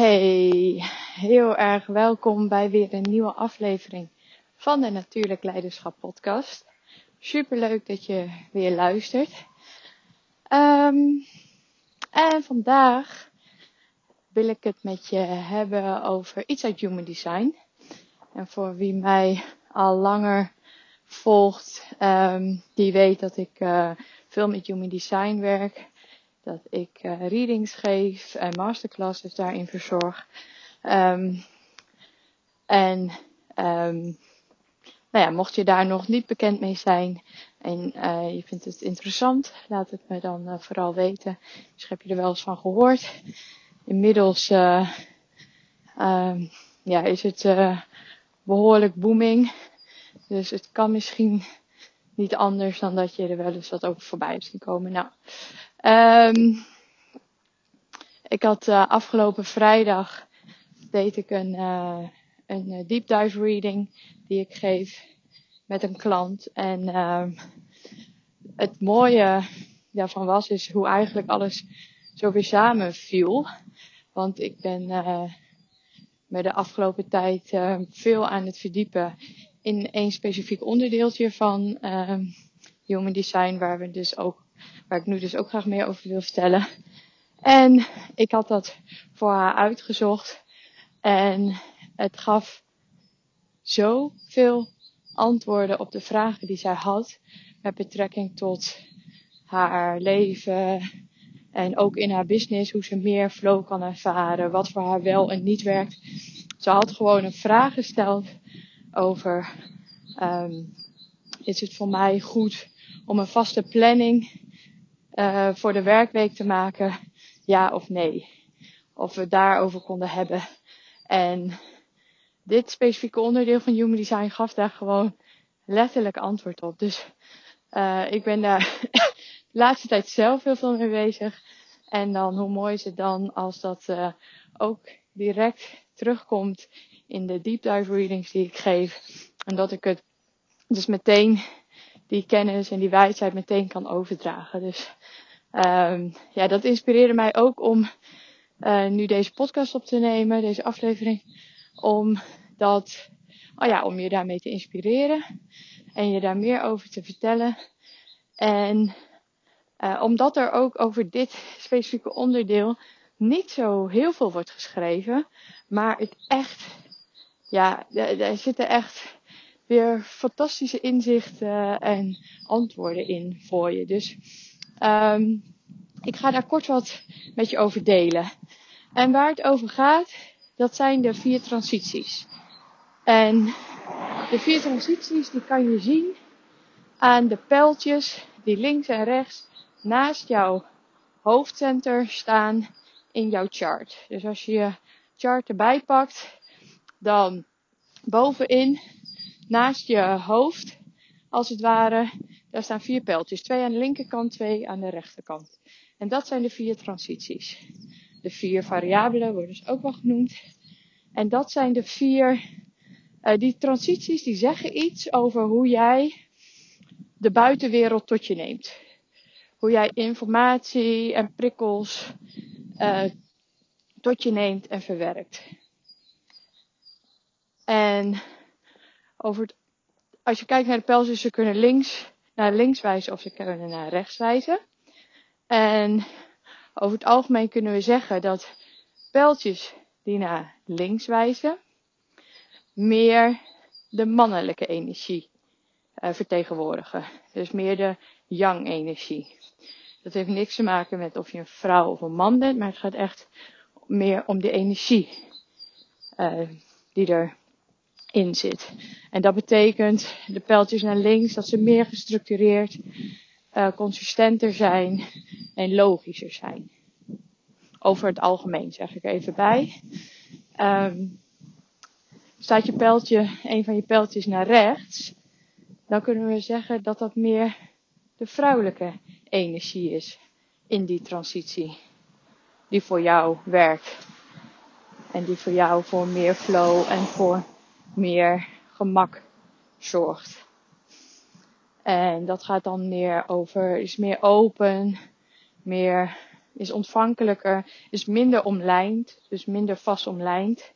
Hey, heel erg welkom bij weer een nieuwe aflevering van de Natuurlijk Leiderschap Podcast. Super leuk dat je weer luistert. Um, en vandaag wil ik het met je hebben over iets uit Human Design. En voor wie mij al langer volgt, um, die weet dat ik uh, veel met Human Design werk dat ik uh, readings geef en masterclasses daarin verzorg. Um, en um, nou ja, mocht je daar nog niet bekend mee zijn en uh, je vindt het interessant, laat het me dan uh, vooral weten. Misschien heb je er wel eens van gehoord. Inmiddels um, ja, is het behoorlijk booming. Dus het kan misschien niet anders dan dat je er wel eens wat over voorbij hebt zien komen. Nou, um, ik had uh, afgelopen vrijdag deed ik een, uh, een deep dive reading die ik geef met een klant. En uh, het mooie daarvan was is hoe eigenlijk alles zo weer samenviel. Want ik ben uh, me de afgelopen tijd veel aan het verdiepen in één specifiek onderdeeltje van uh, Human Design, waar we dus ook, waar ik nu dus ook graag meer over wil vertellen. En ik had dat voor haar uitgezocht en het gaf zoveel antwoorden op de vragen die zij had met betrekking tot haar leven en ook in haar business, hoe ze meer flow kan ervaren, wat voor haar wel en niet werkt. Ze had gewoon een vraag gesteld over um, is het voor mij goed om een vaste planning uh, voor de werkweek te maken, ja of nee. Of we het daarover konden hebben. En dit specifieke onderdeel van Human Design gaf daar gewoon letterlijk antwoord op. Dus uh, ik ben daar de laatste tijd zelf heel veel mee bezig. En dan hoe mooi is het dan als dat uh, ook direct terugkomt in de deep dive readings die ik geef. En dat ik het dus meteen die kennis en die wijsheid meteen kan overdragen. Dus um, ja, dat inspireerde mij ook om uh, nu deze podcast op te nemen, deze aflevering. Om dat, oh ja, om je daarmee te inspireren. En je daar meer over te vertellen. En uh, omdat er ook over dit specifieke onderdeel niet zo heel veel wordt geschreven. Maar het echt, ja, er zitten echt weer fantastische inzichten en antwoorden in voor je. Dus um, ik ga daar kort wat met je over delen. En waar het over gaat, dat zijn de vier transities. En de vier transities die kan je zien aan de pijltjes die links en rechts naast jouw hoofdcenter staan in jouw chart. Dus als je je chart erbij pakt, dan bovenin naast je hoofd, als het ware, daar staan vier pijltjes. Twee aan de linkerkant, twee aan de rechterkant. En dat zijn de vier transities. De vier variabelen worden dus ook wel genoemd. En dat zijn de vier, uh, die transities die zeggen iets over hoe jij de buitenwereld tot je neemt. Hoe jij informatie en prikkels uh, tot je neemt en verwerkt. En over het, als je kijkt naar de pijltjes, ze kunnen links naar links wijzen of ze kunnen naar rechts wijzen. En over het algemeen kunnen we zeggen dat pijltjes die naar links wijzen, meer de mannelijke energie uh, vertegenwoordigen. Dus meer de yang energie. Dat heeft niks te maken met of je een vrouw of een man bent, maar het gaat echt meer om de energie uh, die er in zit. En dat betekent de pijltjes naar links dat ze meer gestructureerd, uh, consistenter zijn en logischer zijn. Over het algemeen zeg ik even bij. Um, staat je pijltje, een van je pijltjes naar rechts, dan kunnen we zeggen dat dat meer de vrouwelijke energie is in die transitie. Die voor jou werkt. En die voor jou voor meer flow en voor meer gemak zorgt. En dat gaat dan meer over, is meer open, meer is ontvankelijker, is minder omlijnd, dus minder vast omlijnd.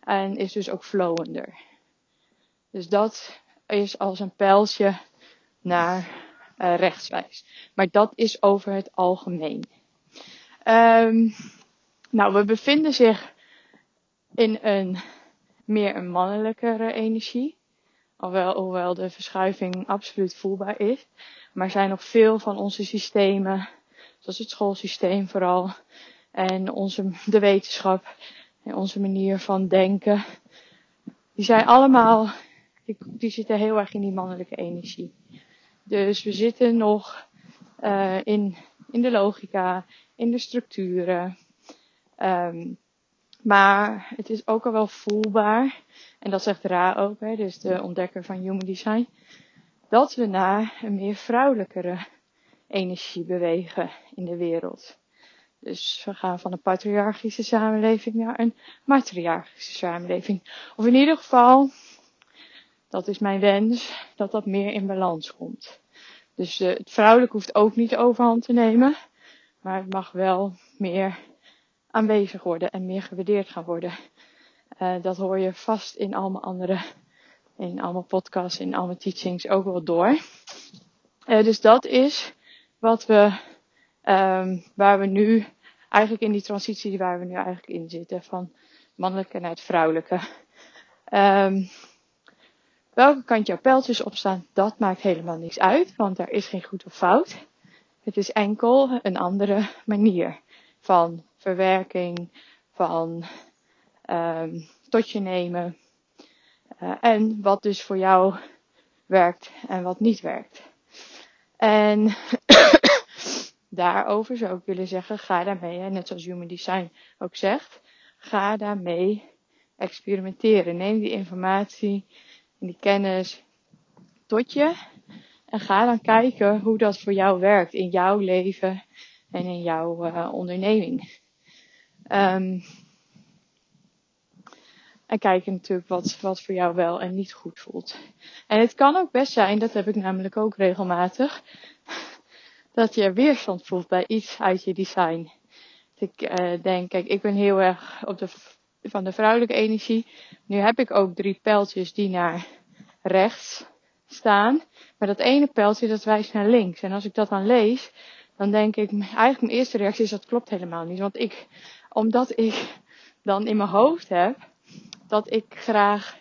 En is dus ook flowender. Dus dat is als een pijltje naar uh, rechtswijs. Maar dat is over het algemeen. Um, nou, we bevinden zich in een meer een mannelijkere energie. Alhoewel, hoewel de verschuiving absoluut voelbaar is. Maar zijn nog veel van onze systemen, zoals het schoolsysteem vooral, en onze, de wetenschap en onze manier van denken, die zijn allemaal, die, die zitten heel erg in die mannelijke energie. Dus we zitten nog uh, in, in de logica, in de structuren. Um, maar het is ook al wel voelbaar, en dat zegt Ra ook, hè, dus de ontdekker van Human Design, dat we naar een meer vrouwelijkere energie bewegen in de wereld. Dus we gaan van een patriarchische samenleving naar een matriarchische samenleving. Of in ieder geval, dat is mijn wens, dat dat meer in balans komt. Dus uh, het vrouwelijk hoeft ook niet overhand te nemen, maar het mag wel meer aanwezig worden en meer gewaardeerd gaan worden. Uh, dat hoor je vast in allemaal andere, in allemaal podcasts, in allemaal teachings ook wel door. Uh, dus dat is wat we, um, waar we nu, eigenlijk in die transitie waar we nu eigenlijk in zitten, van mannelijke naar het vrouwelijke. Um, welke kant jouw pijltjes opstaan, dat maakt helemaal niks uit, want er is geen goed of fout. Het is enkel een andere manier van verwerking, van um, tot je nemen. Uh, en wat dus voor jou werkt en wat niet werkt. En daarover zou ik willen zeggen, ga daarmee, net zoals Human Design ook zegt, ga daarmee experimenteren. Neem die informatie en die kennis tot je en ga dan kijken hoe dat voor jou werkt in jouw leven en in jouw uh, onderneming. Um, en kijken natuurlijk wat, wat voor jou wel en niet goed voelt. En het kan ook best zijn, dat heb ik namelijk ook regelmatig, dat je weerstand voelt bij iets uit je design. Ik uh, denk, kijk, ik ben heel erg op de, van de vrouwelijke energie. Nu heb ik ook drie pijltjes die naar rechts staan. Maar dat ene pijltje dat wijst naar links. En als ik dat dan lees, dan denk ik, eigenlijk mijn eerste reactie is dat klopt helemaal niet. Want ik omdat ik dan in mijn hoofd heb dat ik graag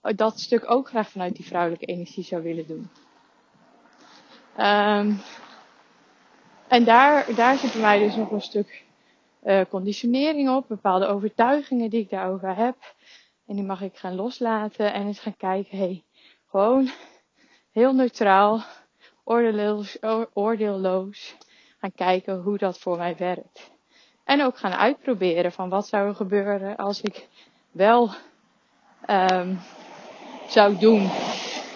dat stuk ook graag vanuit die vrouwelijke energie zou willen doen. Um, en daar, daar zit bij mij dus nog een stuk uh, conditionering op, bepaalde overtuigingen die ik daarover heb. En die mag ik gaan loslaten en eens gaan kijken, hey, gewoon heel neutraal, oordeelloos gaan kijken hoe dat voor mij werkt. En ook gaan uitproberen van wat zou er gebeuren als ik wel um, zou doen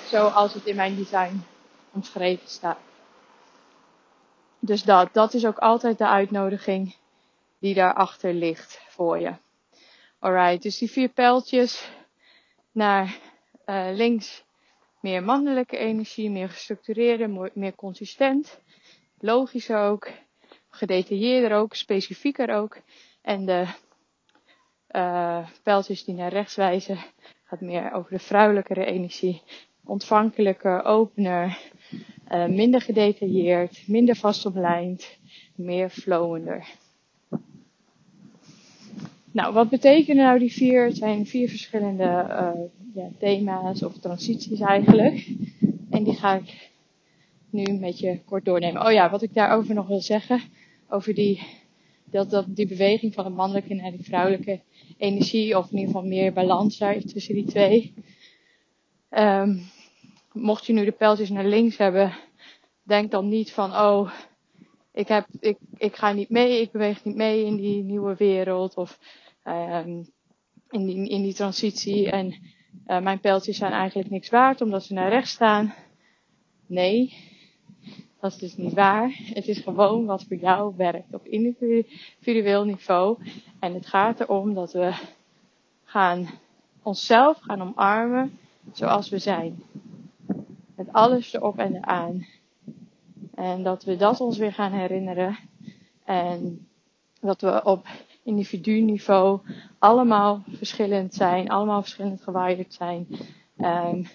zoals het in mijn design omschreven staat. Dus dat, dat is ook altijd de uitnodiging die daarachter ligt voor je. Alright, dus die vier pijltjes naar uh, links meer mannelijke energie, meer gestructureerde, meer consistent, logisch ook, gedetailleerder ook, specifieker ook. En de uh, pijltjes die naar rechts wijzen, gaat meer over de vrouwelijkere energie. Ontvankelijker, opener, uh, minder gedetailleerd, minder vastomlijnd, meer flowender. Nou, wat betekenen nou die vier? Het zijn vier verschillende uh, ja, thema's of transities eigenlijk. En die ga ik nu met je kort doornemen. Oh ja, wat ik daarover nog wil zeggen over die, dat, dat, die beweging van de mannelijke naar de vrouwelijke energie, of in ieder geval meer balans daar tussen die twee. Um, mocht je nu de pijltjes naar links hebben, denk dan niet van, oh, ik, heb, ik, ik ga niet mee, ik beweeg niet mee in die nieuwe wereld, of um, in, die, in die transitie. En uh, mijn pijltjes zijn eigenlijk niks waard, omdat ze naar rechts staan. Nee, dat is dus niet waar. Het is gewoon wat voor jou werkt op individueel niveau. En het gaat erom dat we gaan onszelf gaan omarmen zoals we zijn. Met alles erop en eraan. En dat we dat ons weer gaan herinneren. En dat we op individu-niveau allemaal verschillend zijn, allemaal verschillend gewired zijn. Um,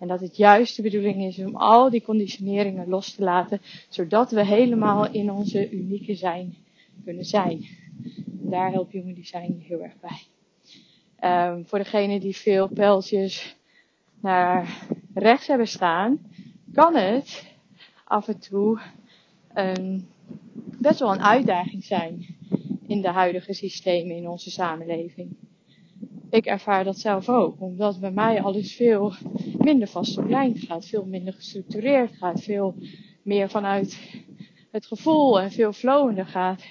en dat het juist de bedoeling is om al die conditioneringen los te laten, zodat we helemaal in onze unieke zijn kunnen zijn. En daar helpt Human Design heel erg bij. Um, voor degene die veel pijltjes naar rechts hebben staan, kan het af en toe best wel een uitdaging zijn in de huidige systemen in onze samenleving. Ik ervaar dat zelf ook, omdat bij mij alles veel minder vast op lijn gaat, veel minder gestructureerd gaat, veel meer vanuit het gevoel en veel flowender gaat.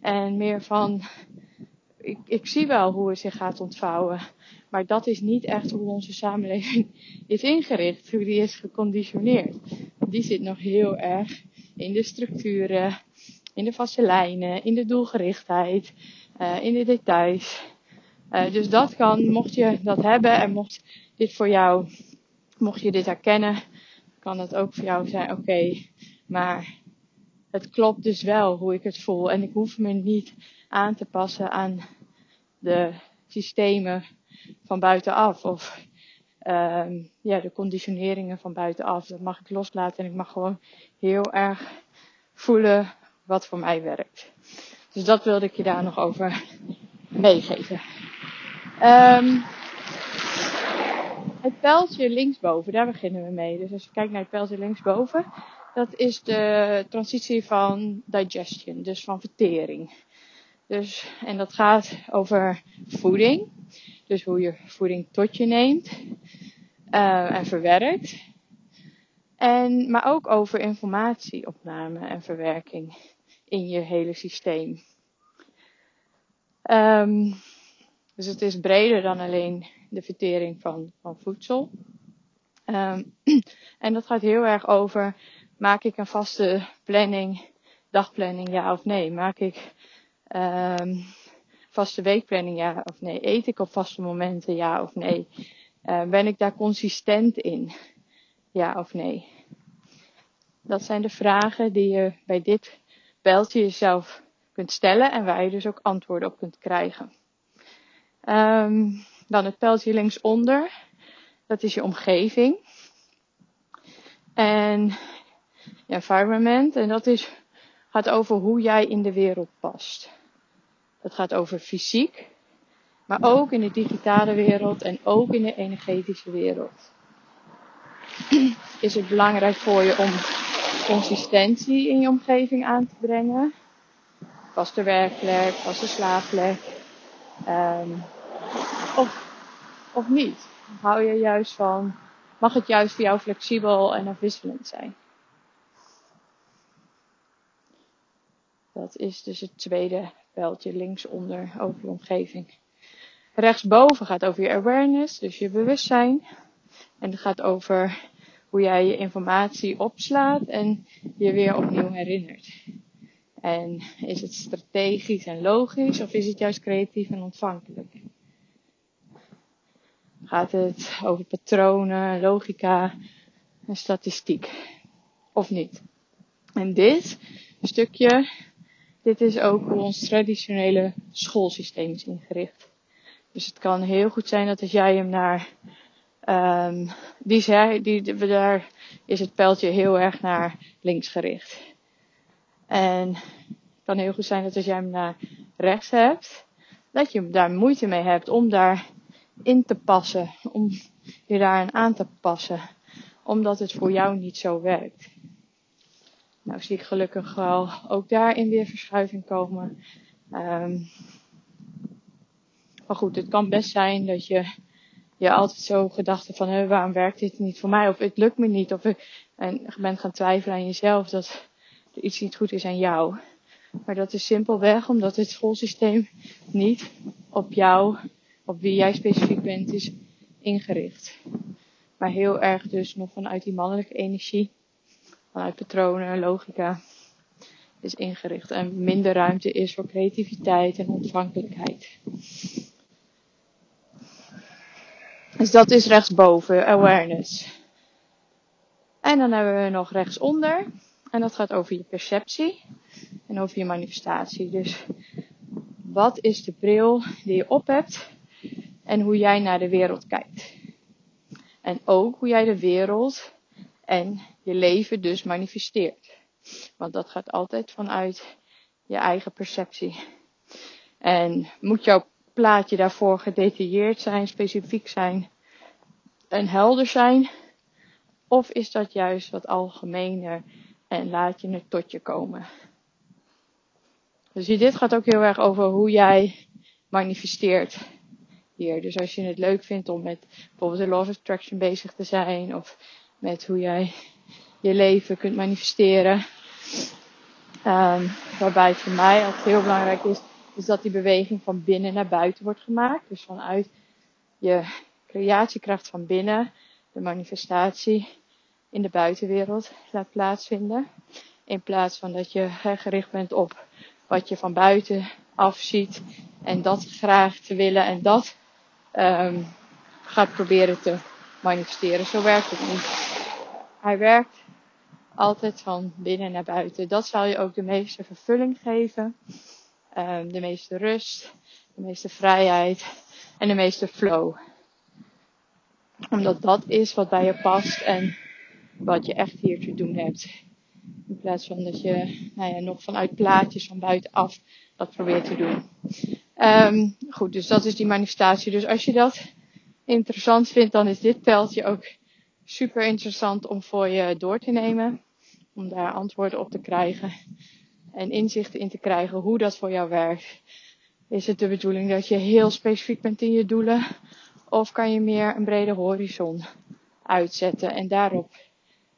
En meer van, ik, ik zie wel hoe het zich gaat ontvouwen. Maar dat is niet echt hoe onze samenleving is ingericht, hoe die is geconditioneerd. Die zit nog heel erg in de structuren, in de vaste lijnen, in de doelgerichtheid, uh, in de details. Uh, dus dat kan, mocht je dat hebben en mocht dit voor jou, mocht je dit herkennen, kan het ook voor jou zijn, oké, maar het klopt dus wel hoe ik het voel. En ik hoef me niet aan te passen aan de systemen van buitenaf. Of um, ja, de conditioneringen van buitenaf. Dat mag ik loslaten en ik mag gewoon heel erg voelen wat voor mij werkt. Dus dat wilde ik je daar nog over meegeven. Um, het pijltje linksboven, daar beginnen we mee. Dus als je kijkt naar het pijltje linksboven, dat is de transitie van digestion, dus van vertering. Dus, en dat gaat over voeding. Dus hoe je voeding tot je neemt uh, en verwerkt. En, maar ook over informatieopname en verwerking in je hele systeem. Um, dus het is breder dan alleen de vertering van, van voedsel. Um, en dat gaat heel erg over, maak ik een vaste planning, dagplanning, ja of nee? Maak ik um, vaste weekplanning, ja of nee? Eet ik op vaste momenten, ja of nee? Uh, ben ik daar consistent in, ja of nee? Dat zijn de vragen die je bij dit pijltje jezelf kunt stellen en waar je dus ook antwoorden op kunt krijgen. Dan het pijltje linksonder. Dat is je omgeving. En je environment. En dat is, gaat over hoe jij in de wereld past. Het gaat over fysiek. Maar ook in de digitale wereld en ook in de energetische wereld. Is het belangrijk voor je om consistentie in je omgeving aan te brengen? Vaste werkplek, vaste slaapplek. Um, of, of niet? Hou je juist van, mag het juist voor jou flexibel en afwisselend zijn? Dat is dus het tweede pijltje linksonder over je omgeving. Rechtsboven gaat over je awareness, dus je bewustzijn. En het gaat over hoe jij je informatie opslaat en je weer opnieuw herinnert. En is het strategisch en logisch of is het juist creatief en ontvankelijk? Gaat het over patronen, logica en statistiek? Of niet? En dit stukje, dit is ook hoe ons traditionele schoolsysteem is ingericht. Dus het kan heel goed zijn dat als jij hem naar, um, die, zei, die, daar is het pijltje heel erg naar links gericht. En het kan heel goed zijn dat als jij hem naar rechts hebt, dat je daar moeite mee hebt om daar in te passen, om je daaraan aan te passen, omdat het voor jou niet zo werkt. Nou zie ik gelukkig wel ook daarin weer verschuiving komen. Um, maar goed, het kan best zijn dat je je altijd zo gedachten van, hé, waarom werkt dit niet voor mij? Of het lukt me niet. Of ik, en je bent gaan twijfelen aan jezelf dat er iets niet goed is aan jou. Maar dat is simpelweg omdat het schoolsysteem niet op jou op wie jij specifiek bent is ingericht. Maar heel erg dus nog vanuit die mannelijke energie, vanuit patronen, logica, is ingericht. En minder ruimte is voor creativiteit en ontvankelijkheid. Dus dat is rechtsboven, awareness. En dan hebben we nog rechtsonder. En dat gaat over je perceptie en over je manifestatie. Dus wat is de bril die je op hebt en hoe jij naar de wereld kijkt. En ook hoe jij de wereld en je leven dus manifesteert. Want dat gaat altijd vanuit je eigen perceptie. En moet jouw plaatje daarvoor gedetailleerd zijn, specifiek zijn en helder zijn? Of is dat juist wat algemener en laat je het tot je komen? Dus dit gaat ook heel erg over hoe jij manifesteert Dus als je het leuk vindt om met bijvoorbeeld de Law of Attraction bezig te zijn, of met hoe jij je leven kunt manifesteren. Um, waarbij voor mij ook heel belangrijk is, is dat die beweging van binnen naar buiten wordt gemaakt. Dus vanuit je creatiekracht van binnen, de manifestatie in de buitenwereld laat plaatsvinden. In plaats van dat je gericht bent op wat je van buiten af ziet en dat graag te willen en dat um, gaat proberen te manifesteren. Zo werkt het niet. Hij werkt altijd van binnen naar buiten. Dat zal je ook de meeste vervulling geven, um, de meeste rust, de meeste vrijheid en de meeste flow. Omdat dat is wat bij je past en wat je echt hier te doen hebt. In plaats van dat je nou ja, nog vanuit plaatjes van buitenaf dat probeert te doen. Um, goed, dus dat is die manifestatie. Dus als je dat interessant vindt, dan is dit pijltje ook super interessant om voor je door te nemen. Om daar antwoorden op te krijgen. En inzichten in te krijgen hoe dat voor jou werkt. Is het de bedoeling dat je heel specifiek bent in je doelen? Of kan je meer een brede horizon uitzetten en daarop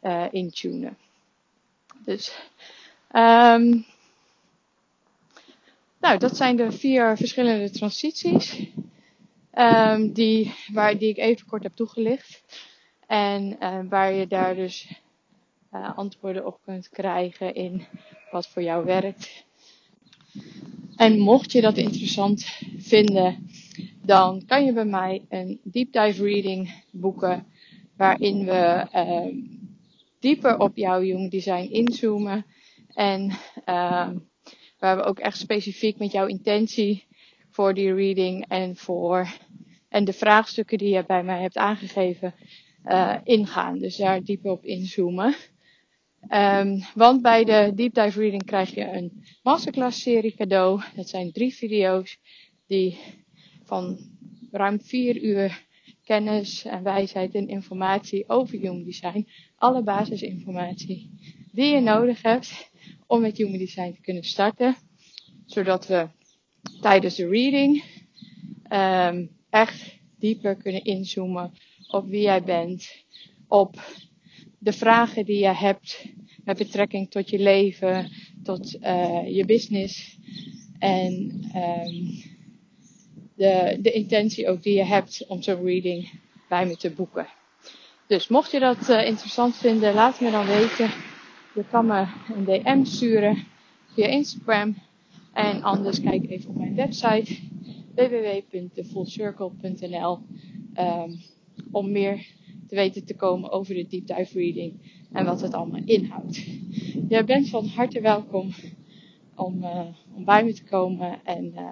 uh, intunen? Dus, um, nou, dat zijn de vier verschillende transities. Um, die, waar, die ik even kort heb toegelicht. En uh, waar je daar dus uh, antwoorden op kunt krijgen in wat voor jou werkt. En mocht je dat interessant vinden, dan kan je bij mij een deep dive reading boeken. Waarin we uh, dieper op jouw Human Design inzoomen. En waar we ook echt specifiek met jouw intentie voor die reading en voor en de vraagstukken die je bij mij hebt aangegeven uh, ingaan. Dus daar dieper op inzoomen. Um, want bij de Deep Dive Reading krijg je een masterclass serie cadeau. Dat zijn drie video's die van ruim vier uur kennis en wijsheid en informatie over Human Design. Alle basisinformatie die je nodig hebt om met Human Design te kunnen starten. Zodat we tijdens de reading um, echt dieper kunnen inzoomen op wie jij bent. Op de vragen die je hebt met betrekking tot je leven, tot uh, je business. En um, de, de intentie ook die je hebt om zo'n reading bij me te boeken. Dus mocht je dat uh, interessant vinden, laat me dan weten. Je kan me een DM sturen via Instagram. En anders kijk even op mijn website www.thefullcircle.nl um, om meer te weten te komen over de deep dive reading en wat het allemaal inhoudt. Jij bent van harte welkom om, uh, om bij me te komen en uh,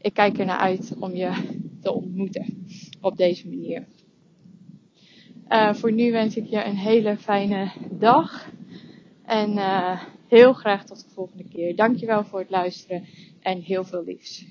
ik kijk er naar uit om je te ontmoeten op deze manier. Uh, voor nu wens ik je een hele fijne dag en uh, heel graag tot de volgende keer. Dankjewel voor het luisteren en heel veel liefs.